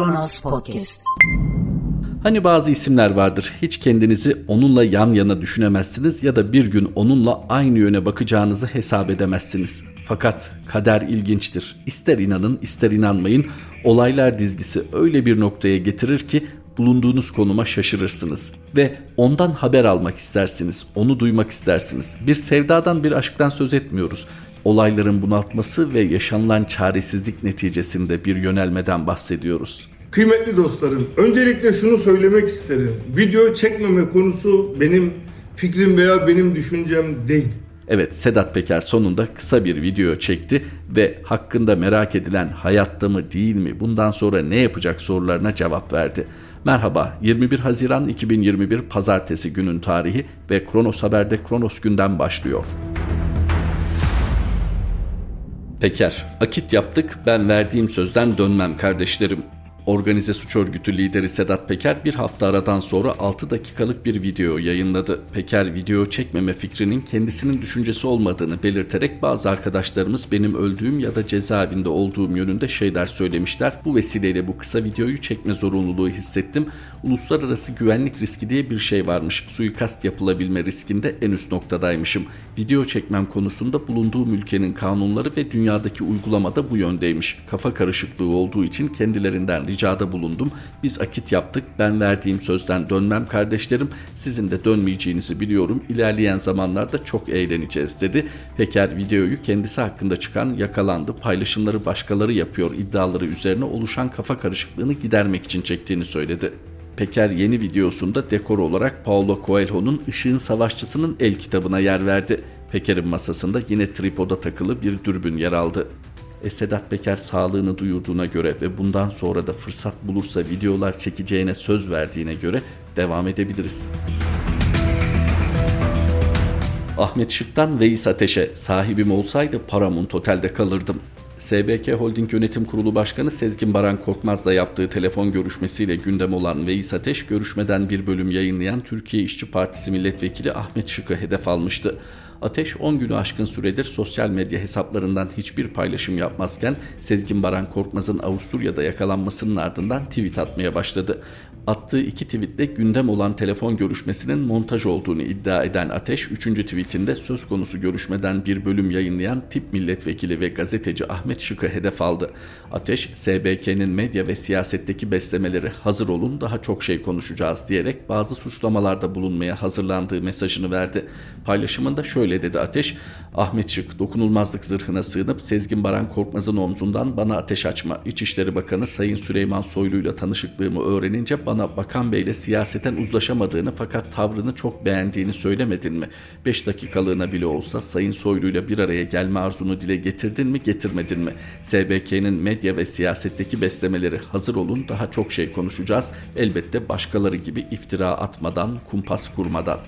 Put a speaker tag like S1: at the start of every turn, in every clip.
S1: Kronos Podcast.
S2: Hani bazı isimler vardır. Hiç kendinizi onunla yan yana düşünemezsiniz ya da bir gün onunla aynı yöne bakacağınızı hesap edemezsiniz. Fakat kader ilginçtir. İster inanın ister inanmayın olaylar dizgisi öyle bir noktaya getirir ki bulunduğunuz konuma şaşırırsınız ve ondan haber almak istersiniz, onu duymak istersiniz. Bir sevdadan bir aşktan söz etmiyoruz. Olayların bunaltması ve yaşanılan çaresizlik neticesinde bir yönelmeden bahsediyoruz.
S3: Kıymetli dostlarım, öncelikle şunu söylemek isterim. Video çekmeme konusu benim fikrim veya benim düşüncem değil.
S2: Evet Sedat Peker sonunda kısa bir video çekti ve hakkında merak edilen hayatta mı değil mi bundan sonra ne yapacak sorularına cevap verdi. Merhaba 21 Haziran 2021 Pazartesi günün tarihi ve Kronos Haber'de Kronos günden başlıyor. Peker, akit yaptık ben verdiğim sözden dönmem kardeşlerim. Organize suç örgütü lideri Sedat Peker bir hafta aradan sonra 6 dakikalık bir video yayınladı. Peker video çekmeme fikrinin kendisinin düşüncesi olmadığını belirterek bazı arkadaşlarımız benim öldüğüm ya da cezaevinde olduğum yönünde şeyler söylemişler. Bu vesileyle bu kısa videoyu çekme zorunluluğu hissettim. Uluslararası güvenlik riski diye bir şey varmış. Suikast yapılabilme riskinde en üst noktadaymışım. Video çekmem konusunda bulunduğum ülkenin kanunları ve dünyadaki uygulamada bu yöndeymiş. Kafa karışıklığı olduğu için kendilerinden ricada bulundum. Biz akit yaptık. Ben verdiğim sözden dönmem kardeşlerim. Sizin de dönmeyeceğinizi biliyorum. İlerleyen zamanlarda çok eğleneceğiz dedi. Peker videoyu kendisi hakkında çıkan yakalandı. Paylaşımları başkaları yapıyor iddiaları üzerine oluşan kafa karışıklığını gidermek için çektiğini söyledi. Peker yeni videosunda dekor olarak Paulo Coelho'nun Işığın Savaşçısının el kitabına yer verdi. Peker'in masasında yine tripoda takılı bir dürbün yer aldı. E, Sedat Peker sağlığını duyurduğuna göre ve bundan sonra da fırsat bulursa videolar çekeceğine söz verdiğine göre devam edebiliriz. Ahmet Şık'tan Veys Ateş'e sahibim olsaydı Paramount Otel'de kalırdım. SBK Holding Yönetim Kurulu Başkanı Sezgin Baran Korkmaz'la yaptığı telefon görüşmesiyle gündem olan Veys Ateş, görüşmeden bir bölüm yayınlayan Türkiye İşçi Partisi Milletvekili Ahmet Şık'ı hedef almıştı. Ateş 10 günü aşkın süredir sosyal medya hesaplarından hiçbir paylaşım yapmazken Sezgin Baran Korkmaz'ın Avusturya'da yakalanmasının ardından tweet atmaya başladı. Attığı iki tweetle gündem olan telefon görüşmesinin montaj olduğunu iddia eden Ateş, 3. tweetinde söz konusu görüşmeden bir bölüm yayınlayan tip milletvekili ve gazeteci Ahmet Şık'ı hedef aldı. Ateş, SBK'nin medya ve siyasetteki beslemeleri hazır olun daha çok şey konuşacağız diyerek bazı suçlamalarda bulunmaya hazırlandığı mesajını verdi. Paylaşımında şöyle dedi Ateş, Ahmet Şık dokunulmazlık zırhına sığınıp Sezgin Baran Korkmaz'ın omzundan bana ateş açma. İçişleri Bakanı Sayın Süleyman Soylu ile tanışıklığımı öğrenince bana Bakan Bey'le siyaseten uzlaşamadığını fakat tavrını çok beğendiğini söylemedin mi? 5 dakikalığına bile olsa Sayın Soylu ile bir araya gelme arzunu dile getirdin mi getirmedin mi? SBK'nin medya ve siyasetteki beslemeleri hazır olun daha çok şey konuşacağız. Elbette başkaları gibi iftira atmadan, kumpas kurmadan.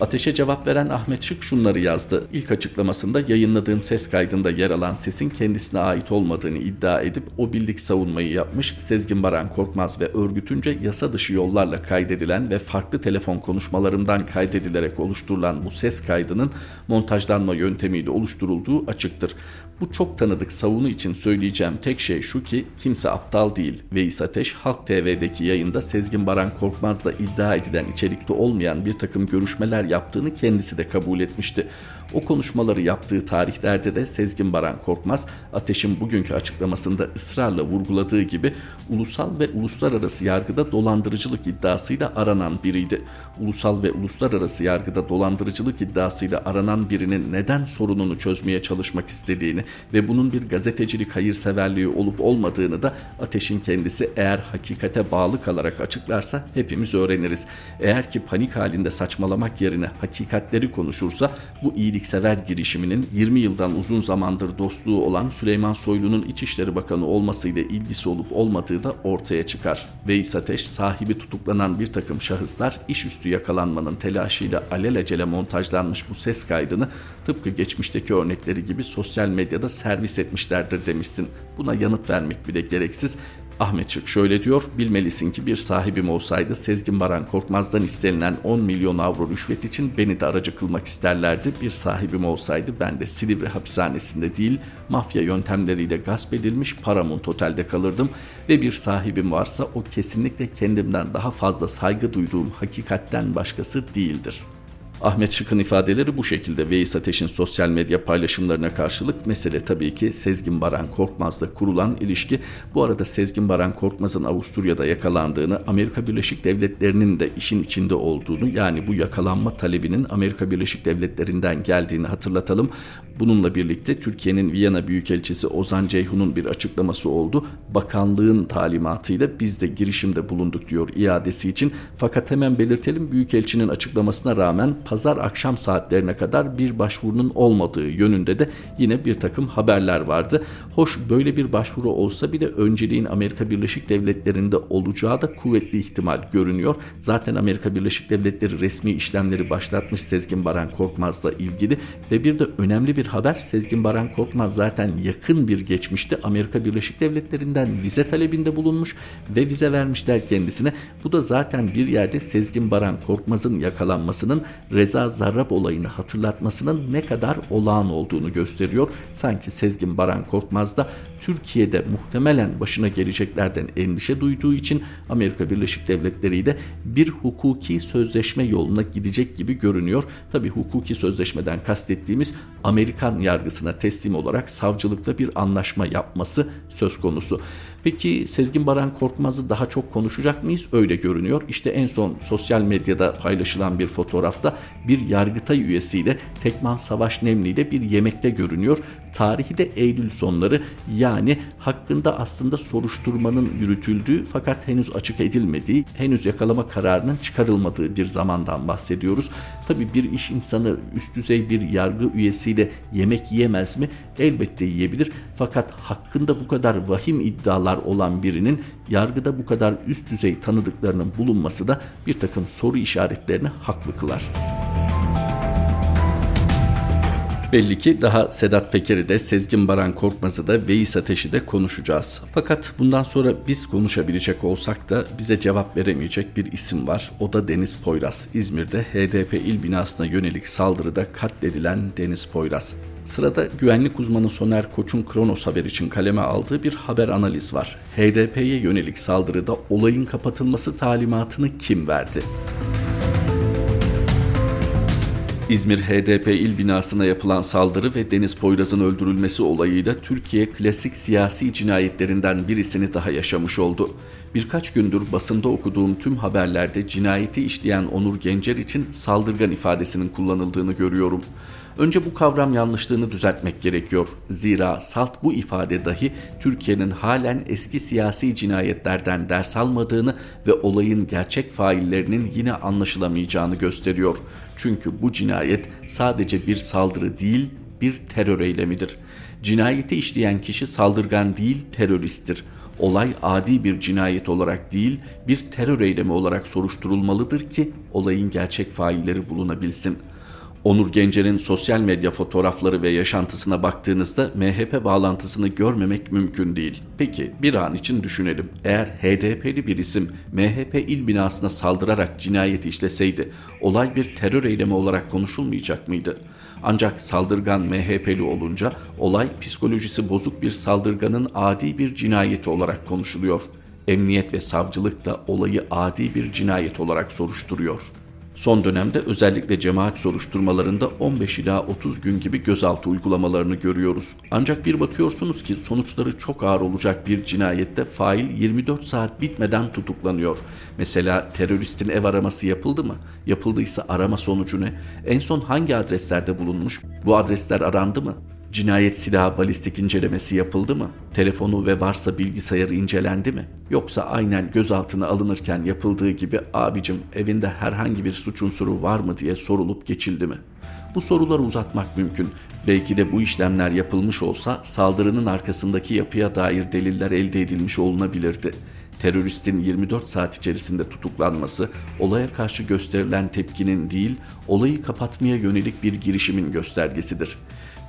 S2: Ateşe cevap veren Ahmet Şık şunları yazdı. İlk açıklamasında yayınladığım ses kaydında yer alan sesin kendisine ait olmadığını iddia edip o bildik savunmayı yapmış. Sezgin Baran Korkmaz ve örgütünce yasa dışı yollarla kaydedilen ve farklı telefon konuşmalarından kaydedilerek oluşturulan bu ses kaydının montajlanma yöntemiyle oluşturulduğu açıktır. Bu çok tanıdık savunu için söyleyeceğim tek şey şu ki kimse aptal değil. Veys Ateş Halk TV'deki yayında Sezgin Baran Korkmaz'la iddia edilen içerikte olmayan bir takım görüşmeler yaptığını kendisi de kabul etmişti. O konuşmaları yaptığı tarihlerde de Sezgin Baran Korkmaz, Ateş'in bugünkü açıklamasında ısrarla vurguladığı gibi ulusal ve uluslararası yargıda dolandırıcılık iddiasıyla aranan biriydi. Ulusal ve uluslararası yargıda dolandırıcılık iddiasıyla aranan birinin neden sorununu çözmeye çalışmak istediğini ve bunun bir gazetecilik hayırseverliği olup olmadığını da Ateş'in kendisi eğer hakikate bağlı kalarak açıklarsa hepimiz öğreniriz. Eğer ki panik halinde saçmalamak yerine hakikatleri konuşursa bu iyiliksever girişiminin 20 yıldan uzun zamandır dostluğu olan Süleyman Soylu'nun İçişleri Bakanı olmasıyla ilgisi olup olmadığı da ortaya çıkar. Veys Ateş sahibi tutuklanan bir takım şahıslar iş üstü yakalanmanın telaşıyla alelacele montajlanmış bu ses kaydını tıpkı geçmişteki örnekleri gibi sosyal medyada servis etmişlerdir demişsin. Buna yanıt vermek bile gereksiz Ahmet Çık şöyle diyor, bilmelisin ki bir sahibim olsaydı Sezgin Baran Korkmaz'dan istenilen 10 milyon avro rüşvet için beni de aracı kılmak isterlerdi. Bir sahibim olsaydı ben de Silivri hapishanesinde değil, mafya yöntemleriyle gasp edilmiş Paramount Otel'de kalırdım ve bir sahibim varsa o kesinlikle kendimden daha fazla saygı duyduğum hakikatten başkası değildir.'' Ahmet Şık'ın ifadeleri bu şekilde Veys Ateş'in sosyal medya paylaşımlarına karşılık mesele tabii ki Sezgin Baran Korkmaz'la kurulan ilişki. Bu arada Sezgin Baran Korkmaz'ın Avusturya'da yakalandığını, Amerika Birleşik Devletleri'nin de işin içinde olduğunu yani bu yakalanma talebinin Amerika Birleşik Devletleri'nden geldiğini hatırlatalım. Bununla birlikte Türkiye'nin Viyana Büyükelçisi Ozan Ceyhun'un bir açıklaması oldu. Bakanlığın talimatıyla biz de girişimde bulunduk diyor iadesi için. Fakat hemen belirtelim Büyükelçinin açıklamasına rağmen pazar akşam saatlerine kadar bir başvurunun olmadığı yönünde de yine bir takım haberler vardı. Hoş böyle bir başvuru olsa bile önceliğin Amerika Birleşik Devletleri'nde olacağı da kuvvetli ihtimal görünüyor. Zaten Amerika Birleşik Devletleri resmi işlemleri başlatmış Sezgin Baran Korkmaz'la ilgili ve bir de önemli bir haber Sezgin Baran Korkmaz zaten yakın bir geçmişte Amerika Birleşik Devletleri'nden vize talebinde bulunmuş ve vize vermişler kendisine. Bu da zaten bir yerde Sezgin Baran Korkmaz'ın yakalanmasının Reza Zarrab olayını hatırlatmasının ne kadar olağan olduğunu gösteriyor. Sanki Sezgin Baran Korkmaz da Türkiye'de muhtemelen başına geleceklerden endişe duyduğu için Amerika Birleşik Devletleri ile bir hukuki sözleşme yoluna gidecek gibi görünüyor. Tabi hukuki sözleşmeden kastettiğimiz Amerikan yargısına teslim olarak savcılıkla bir anlaşma yapması söz konusu. Peki Sezgin Baran Korkmaz'ı daha çok konuşacak mıyız? Öyle görünüyor. İşte en son sosyal medyada paylaşılan bir fotoğrafta bir yargıtay üyesiyle Tekman Savaş Nemli ile bir yemekte görünüyor. Tarihi de Eylül sonları yani hakkında aslında soruşturmanın yürütüldüğü fakat henüz açık edilmediği, henüz yakalama kararının çıkarılmadığı bir zamandan bahsediyoruz. Tabi bir iş insanı üst düzey bir yargı üyesiyle yemek yiyemez mi? Elbette yiyebilir. Fakat hakkında bu kadar vahim iddialar olan birinin yargıda bu kadar üst düzey tanıdıklarının bulunması da bir takım soru işaretlerini haklı kılar. Belli ki daha Sedat Peker'i de Sezgin Baran Korkmaz'ı da Veys Ateş'i de konuşacağız. Fakat bundan sonra biz konuşabilecek olsak da bize cevap veremeyecek bir isim var. O da Deniz Poyraz. İzmir'de HDP il binasına yönelik saldırıda katledilen Deniz Poyraz. Sırada güvenlik uzmanı Soner Koç'un Kronos haber için kaleme aldığı bir haber analiz var. HDP'ye yönelik saldırıda olayın kapatılması talimatını kim verdi? İzmir HDP il binasına yapılan saldırı ve Deniz Poyraz'ın öldürülmesi olayıyla Türkiye klasik siyasi cinayetlerinden birisini daha yaşamış oldu. Birkaç gündür basında okuduğum tüm haberlerde cinayeti işleyen Onur Gencer için saldırgan ifadesinin kullanıldığını görüyorum. Önce bu kavram yanlışlığını düzeltmek gerekiyor. Zira salt bu ifade dahi Türkiye'nin halen eski siyasi cinayetlerden ders almadığını ve olayın gerçek faillerinin yine anlaşılamayacağını gösteriyor. Çünkü bu cinayet sadece bir saldırı değil, bir terör eylemidir. Cinayeti işleyen kişi saldırgan değil, teröristtir. Olay adi bir cinayet olarak değil, bir terör eylemi olarak soruşturulmalıdır ki olayın gerçek failleri bulunabilsin.'' Onur Gencer'in sosyal medya fotoğrafları ve yaşantısına baktığınızda MHP bağlantısını görmemek mümkün değil. Peki bir an için düşünelim. Eğer HDP'li bir isim MHP il binasına saldırarak cinayet işleseydi olay bir terör eylemi olarak konuşulmayacak mıydı? Ancak saldırgan MHP'li olunca olay psikolojisi bozuk bir saldırganın adi bir cinayeti olarak konuşuluyor. Emniyet ve savcılık da olayı adi bir cinayet olarak soruşturuyor. Son dönemde özellikle cemaat soruşturmalarında 15 ila 30 gün gibi gözaltı uygulamalarını görüyoruz. Ancak bir bakıyorsunuz ki sonuçları çok ağır olacak bir cinayette fail 24 saat bitmeden tutuklanıyor. Mesela teröristin ev araması yapıldı mı? Yapıldıysa arama sonucu ne? En son hangi adreslerde bulunmuş? Bu adresler arandı mı? Cinayet silahı balistik incelemesi yapıldı mı? Telefonu ve varsa bilgisayarı incelendi mi? Yoksa aynen gözaltına alınırken yapıldığı gibi abicim evinde herhangi bir suç unsuru var mı diye sorulup geçildi mi? Bu soruları uzatmak mümkün. Belki de bu işlemler yapılmış olsa saldırının arkasındaki yapıya dair deliller elde edilmiş olunabilirdi. teröristin 24 saat içerisinde tutuklanması, olaya karşı gösterilen tepkinin değil, olayı kapatmaya yönelik bir girişimin göstergesidir.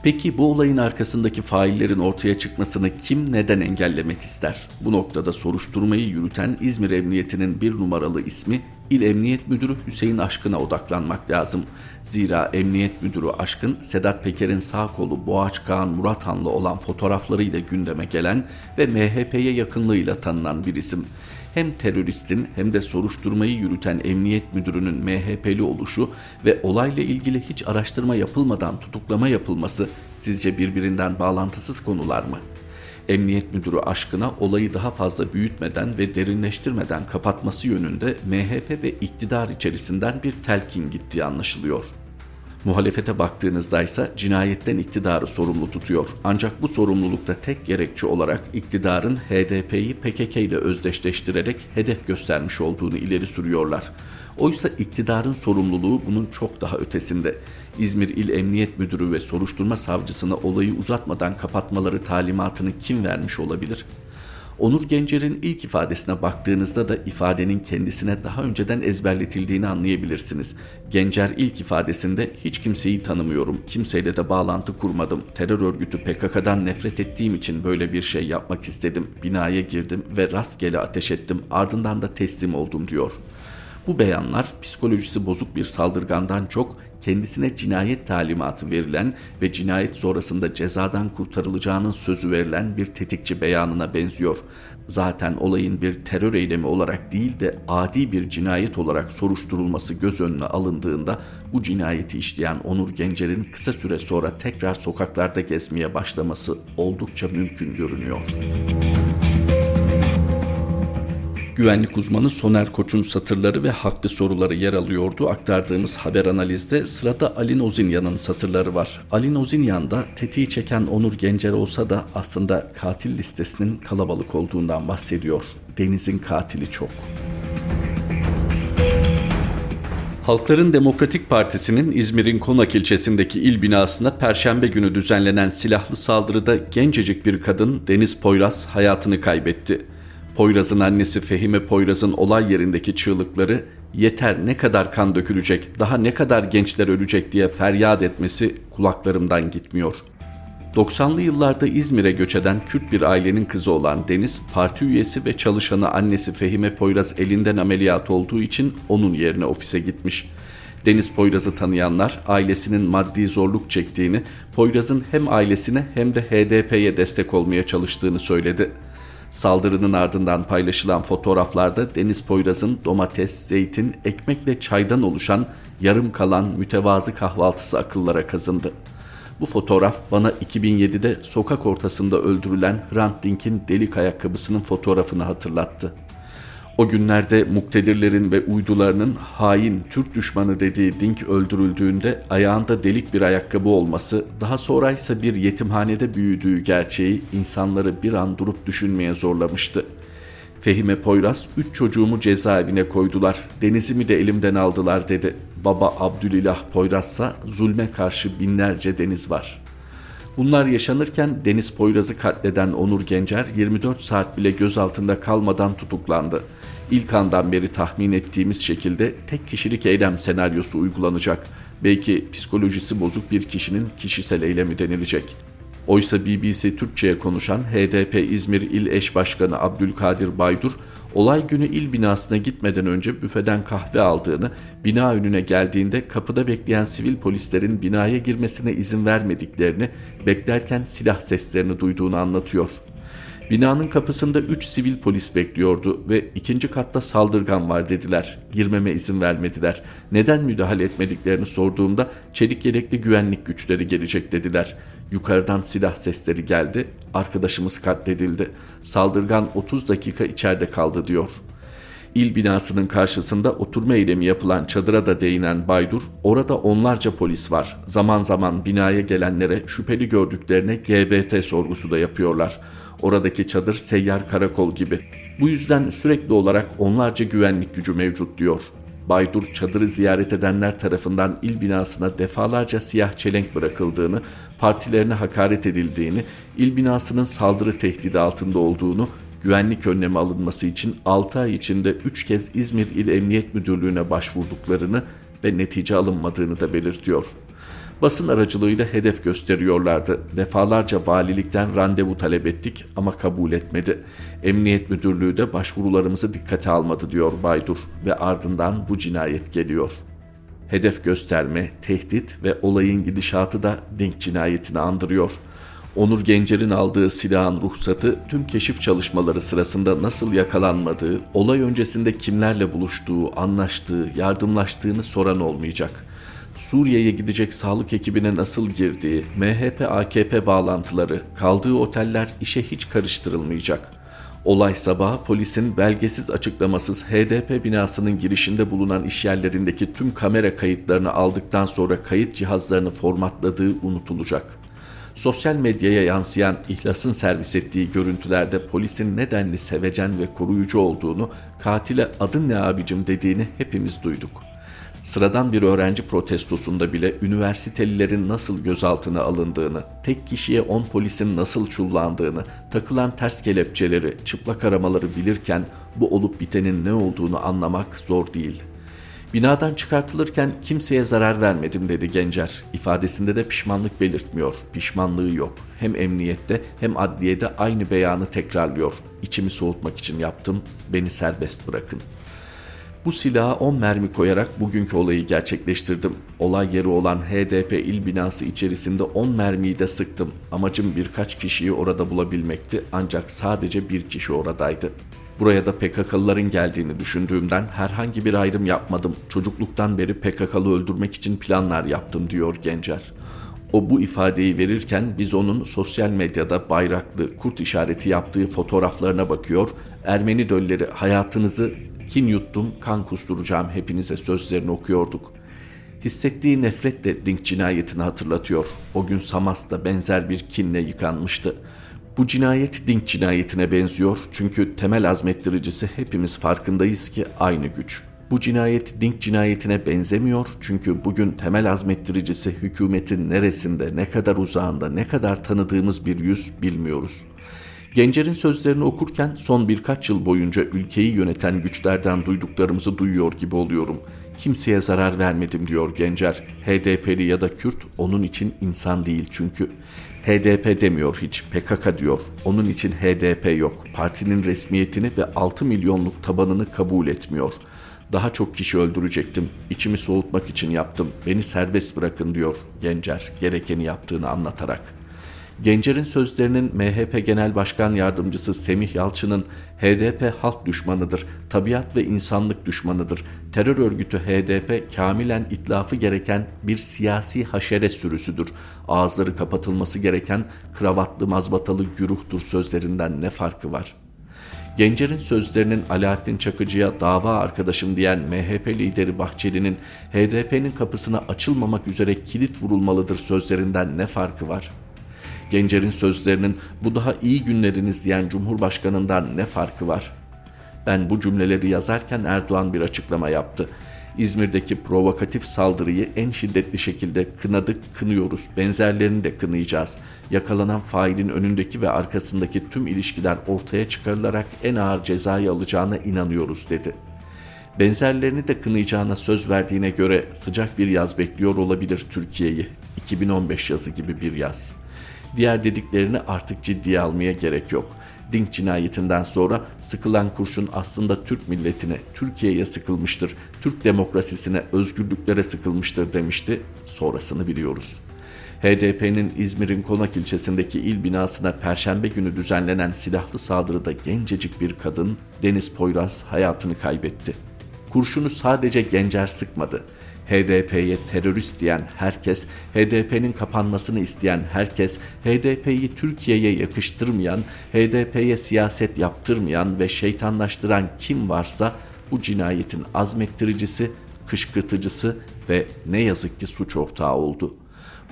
S2: Peki bu olayın arkasındaki faillerin ortaya çıkmasını kim neden engellemek ister? Bu noktada soruşturmayı yürüten İzmir Emniyeti'nin bir numaralı ismi İl Emniyet Müdürü Hüseyin Aşkın'a odaklanmak lazım. Zira Emniyet Müdürü Aşkın, Sedat Peker'in sağ kolu Boğaç Kağan Murathan'la olan fotoğraflarıyla gündeme gelen ve MHP'ye yakınlığıyla tanınan bir isim hem teröristin hem de soruşturmayı yürüten emniyet müdürünün MHP'li oluşu ve olayla ilgili hiç araştırma yapılmadan tutuklama yapılması sizce birbirinden bağlantısız konular mı? Emniyet Müdürü aşkına olayı daha fazla büyütmeden ve derinleştirmeden kapatması yönünde MHP ve iktidar içerisinden bir telkin gittiği anlaşılıyor. Muhalefete baktığınızda ise cinayetten iktidarı sorumlu tutuyor. Ancak bu sorumlulukta tek gerekçe olarak iktidarın HDP'yi PKK ile özdeşleştirerek hedef göstermiş olduğunu ileri sürüyorlar. Oysa iktidarın sorumluluğu bunun çok daha ötesinde. İzmir İl Emniyet Müdürü ve soruşturma savcısına olayı uzatmadan kapatmaları talimatını kim vermiş olabilir? Onur Gencer'in ilk ifadesine baktığınızda da ifadenin kendisine daha önceden ezberletildiğini anlayabilirsiniz. Gencer ilk ifadesinde hiç kimseyi tanımıyorum, kimseyle de bağlantı kurmadım, terör örgütü PKK'dan nefret ettiğim için böyle bir şey yapmak istedim, binaya girdim ve rastgele ateş ettim, ardından da teslim oldum diyor. Bu beyanlar psikolojisi bozuk bir saldırgandan çok kendisine cinayet talimatı verilen ve cinayet sonrasında cezadan kurtarılacağının sözü verilen bir tetikçi beyanına benziyor. Zaten olayın bir terör eylemi olarak değil de adi bir cinayet olarak soruşturulması göz önüne alındığında bu cinayeti işleyen Onur Gencer'in kısa süre sonra tekrar sokaklarda gezmeye başlaması oldukça mümkün görünüyor. Güvenlik uzmanı Soner Koç'un satırları ve haklı soruları yer alıyordu. Aktardığımız haber analizde sırada Ali Nozinyan'ın satırları var. Ali Nozinyan da tetiği çeken Onur Gencer olsa da aslında katil listesinin kalabalık olduğundan bahsediyor. Deniz'in katili çok. Halkların Demokratik Partisi'nin İzmir'in Konak ilçesindeki il binasına perşembe günü düzenlenen silahlı saldırıda gencecik bir kadın Deniz Poyraz hayatını kaybetti. Poyraz'ın annesi Fehime Poyraz'ın olay yerindeki çığlıkları yeter ne kadar kan dökülecek, daha ne kadar gençler ölecek diye feryat etmesi kulaklarımdan gitmiyor. 90'lı yıllarda İzmir'e göç eden Kürt bir ailenin kızı olan Deniz, parti üyesi ve çalışanı annesi Fehime Poyraz elinden ameliyat olduğu için onun yerine ofise gitmiş. Deniz Poyraz'ı tanıyanlar ailesinin maddi zorluk çektiğini, Poyraz'ın hem ailesine hem de HDP'ye destek olmaya çalıştığını söyledi. Saldırının ardından paylaşılan fotoğraflarda Deniz Poyraz'ın domates, zeytin, ekmekle çaydan oluşan yarım kalan mütevazı kahvaltısı akıllara kazındı. Bu fotoğraf bana 2007'de sokak ortasında öldürülen Hrant Dink'in delik ayakkabısının fotoğrafını hatırlattı. O günlerde muktedirlerin ve uydularının hain Türk düşmanı dediği Dink öldürüldüğünde ayağında delik bir ayakkabı olması, daha sonra ise bir yetimhanede büyüdüğü gerçeği insanları bir an durup düşünmeye zorlamıştı. Fehime Poyraz, üç çocuğumu cezaevine koydular, denizimi de elimden aldılar dedi. Baba Abdülilah Poyrazsa zulme karşı binlerce deniz var.'' Bunlar yaşanırken Deniz Poyraz'ı katleden Onur Gencer 24 saat bile gözaltında kalmadan tutuklandı. İlk andan beri tahmin ettiğimiz şekilde tek kişilik eylem senaryosu uygulanacak. Belki psikolojisi bozuk bir kişinin kişisel eylemi denilecek. Oysa BBC Türkçe'ye konuşan HDP İzmir İl Eş Başkanı Abdülkadir Baydur, olay günü il binasına gitmeden önce büfeden kahve aldığını, bina önüne geldiğinde kapıda bekleyen sivil polislerin binaya girmesine izin vermediklerini, beklerken silah seslerini duyduğunu anlatıyor. Binanın kapısında 3 sivil polis bekliyordu ve ikinci katta saldırgan var dediler. Girmeme izin vermediler. Neden müdahale etmediklerini sorduğumda çelik yelekli güvenlik güçleri gelecek dediler. Yukarıdan silah sesleri geldi. Arkadaşımız katledildi. Saldırgan 30 dakika içeride kaldı diyor. İl binasının karşısında oturma eylemi yapılan çadıra da değinen Baydur, orada onlarca polis var. Zaman zaman binaya gelenlere şüpheli gördüklerine GBT sorgusu da yapıyorlar. Oradaki çadır seyyar karakol gibi. Bu yüzden sürekli olarak onlarca güvenlik gücü mevcut diyor. Baydur çadırı ziyaret edenler tarafından il binasına defalarca siyah çelenk bırakıldığını, partilerine hakaret edildiğini, il binasının saldırı tehdidi altında olduğunu, güvenlik önlemi alınması için 6 ay içinde 3 kez İzmir İl Emniyet Müdürlüğü'ne başvurduklarını ve netice alınmadığını da belirtiyor. Basın aracılığıyla hedef gösteriyorlardı. Defalarca valilikten randevu talep ettik ama kabul etmedi. Emniyet Müdürlüğü de başvurularımızı dikkate almadı diyor Baydur ve ardından bu cinayet geliyor. Hedef gösterme, tehdit ve olayın gidişatı da Dink cinayetini andırıyor. Onur Gencer'in aldığı silahın ruhsatı tüm keşif çalışmaları sırasında nasıl yakalanmadığı, olay öncesinde kimlerle buluştuğu, anlaştığı, yardımlaştığını soran olmayacak.'' Suriye'ye gidecek sağlık ekibine nasıl girdiği, MHP-AKP bağlantıları, kaldığı oteller işe hiç karıştırılmayacak. Olay sabahı polisin belgesiz açıklamasız HDP binasının girişinde bulunan işyerlerindeki tüm kamera kayıtlarını aldıktan sonra kayıt cihazlarını formatladığı unutulacak. Sosyal medyaya yansıyan ihlasın servis ettiği görüntülerde polisin nedenli sevecen ve koruyucu olduğunu, katile adın ne abicim dediğini hepimiz duyduk.'' Sıradan bir öğrenci protestosunda bile üniversitelilerin nasıl gözaltına alındığını, tek kişiye 10 polisin nasıl çullandığını, takılan ters kelepçeleri, çıplak aramaları bilirken bu olup bitenin ne olduğunu anlamak zor değil. Binadan çıkartılırken kimseye zarar vermedim dedi Gencer. İfadesinde de pişmanlık belirtmiyor. Pişmanlığı yok. Hem emniyette hem adliyede aynı beyanı tekrarlıyor. İçimi soğutmak için yaptım. Beni serbest bırakın.'' Bu silaha 10 mermi koyarak bugünkü olayı gerçekleştirdim. Olay yeri olan HDP il binası içerisinde 10 mermiyi de sıktım. Amacım birkaç kişiyi orada bulabilmekti ancak sadece bir kişi oradaydı. Buraya da PKK'lıların geldiğini düşündüğümden herhangi bir ayrım yapmadım. Çocukluktan beri PKK'lı öldürmek için planlar yaptım diyor Gencer. O bu ifadeyi verirken biz onun sosyal medyada bayraklı kurt işareti yaptığı fotoğraflarına bakıyor, Ermeni dölleri hayatınızı kin yuttum, kan kusturacağım hepinize sözlerini okuyorduk. Hissettiği nefret de Dink cinayetini hatırlatıyor. O gün Samas'ta benzer bir kinle yıkanmıştı. Bu cinayet Dink cinayetine benziyor çünkü temel azmettiricisi hepimiz farkındayız ki aynı güç. Bu cinayet Dink cinayetine benzemiyor çünkü bugün temel azmettiricisi hükümetin neresinde, ne kadar uzağında, ne kadar tanıdığımız bir yüz bilmiyoruz. Gencer'in sözlerini okurken son birkaç yıl boyunca ülkeyi yöneten güçlerden duyduklarımızı duyuyor gibi oluyorum. Kimseye zarar vermedim diyor Gencer. HDP'li ya da Kürt onun için insan değil çünkü. HDP demiyor hiç, PKK diyor. Onun için HDP yok. Partinin resmiyetini ve 6 milyonluk tabanını kabul etmiyor. Daha çok kişi öldürecektim. İçimi soğutmak için yaptım. Beni serbest bırakın diyor Gencer gerekeni yaptığını anlatarak.'' Gencer'in sözlerinin MHP Genel Başkan Yardımcısı Semih Yalçın'ın HDP halk düşmanıdır, tabiat ve insanlık düşmanıdır. Terör örgütü HDP kamilen itlafı gereken bir siyasi haşere sürüsüdür. Ağızları kapatılması gereken kravatlı mazbatalı güruhtur sözlerinden ne farkı var?'' Gencer'in sözlerinin Alaaddin Çakıcı'ya dava arkadaşım diyen MHP lideri Bahçeli'nin HDP'nin kapısına açılmamak üzere kilit vurulmalıdır sözlerinden ne farkı var?'' Gencer'in sözlerinin bu daha iyi günleriniz diyen Cumhurbaşkanı'ndan ne farkı var? Ben bu cümleleri yazarken Erdoğan bir açıklama yaptı. İzmir'deki provokatif saldırıyı en şiddetli şekilde kınadık, kınıyoruz. Benzerlerini de kınayacağız. Yakalanan failin önündeki ve arkasındaki tüm ilişkiler ortaya çıkarılarak en ağır cezayı alacağına inanıyoruz dedi. Benzerlerini de kınayacağına söz verdiğine göre sıcak bir yaz bekliyor olabilir Türkiye'yi. 2015 yazı gibi bir yaz.'' Diğer dediklerini artık ciddiye almaya gerek yok. Dink cinayetinden sonra sıkılan kurşun aslında Türk milletine, Türkiye'ye sıkılmıştır. Türk demokrasisine, özgürlüklere sıkılmıştır demişti. Sonrasını biliyoruz. HDP'nin İzmir'in Konak ilçesindeki il binasına perşembe günü düzenlenen silahlı saldırıda gencecik bir kadın Deniz Poyraz hayatını kaybetti. Kurşunu sadece Gencer sıkmadı. HDP'ye terörist diyen herkes, HDP'nin kapanmasını isteyen herkes, HDP'yi Türkiye'ye yakıştırmayan, HDP'ye siyaset yaptırmayan ve şeytanlaştıran kim varsa bu cinayetin azmettiricisi, kışkırtıcısı ve ne yazık ki suç ortağı oldu.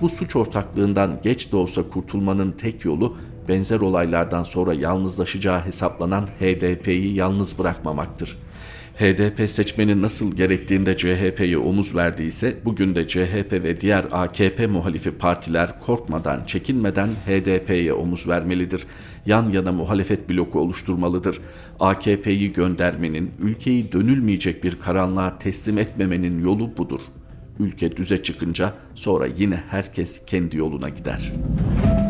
S2: Bu suç ortaklığından geç de olsa kurtulmanın tek yolu benzer olaylardan sonra yalnızlaşacağı hesaplanan HDP'yi yalnız bırakmamaktır.'' HDP seçmeni nasıl gerektiğinde CHP'ye omuz verdiyse bugün de CHP ve diğer AKP muhalifi partiler korkmadan, çekinmeden HDP'ye omuz vermelidir. Yan yana muhalefet bloku oluşturmalıdır. AKP'yi göndermenin, ülkeyi dönülmeyecek bir karanlığa teslim etmemenin yolu budur. Ülke düze çıkınca sonra yine herkes kendi yoluna gider.''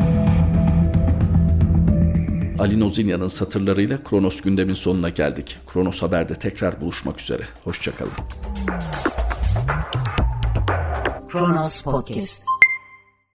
S2: Ali Nozinya'nın satırlarıyla Kronos gündemin sonuna geldik. Kronos Haber'de tekrar buluşmak üzere. Hoşçakalın. Kronos Podcast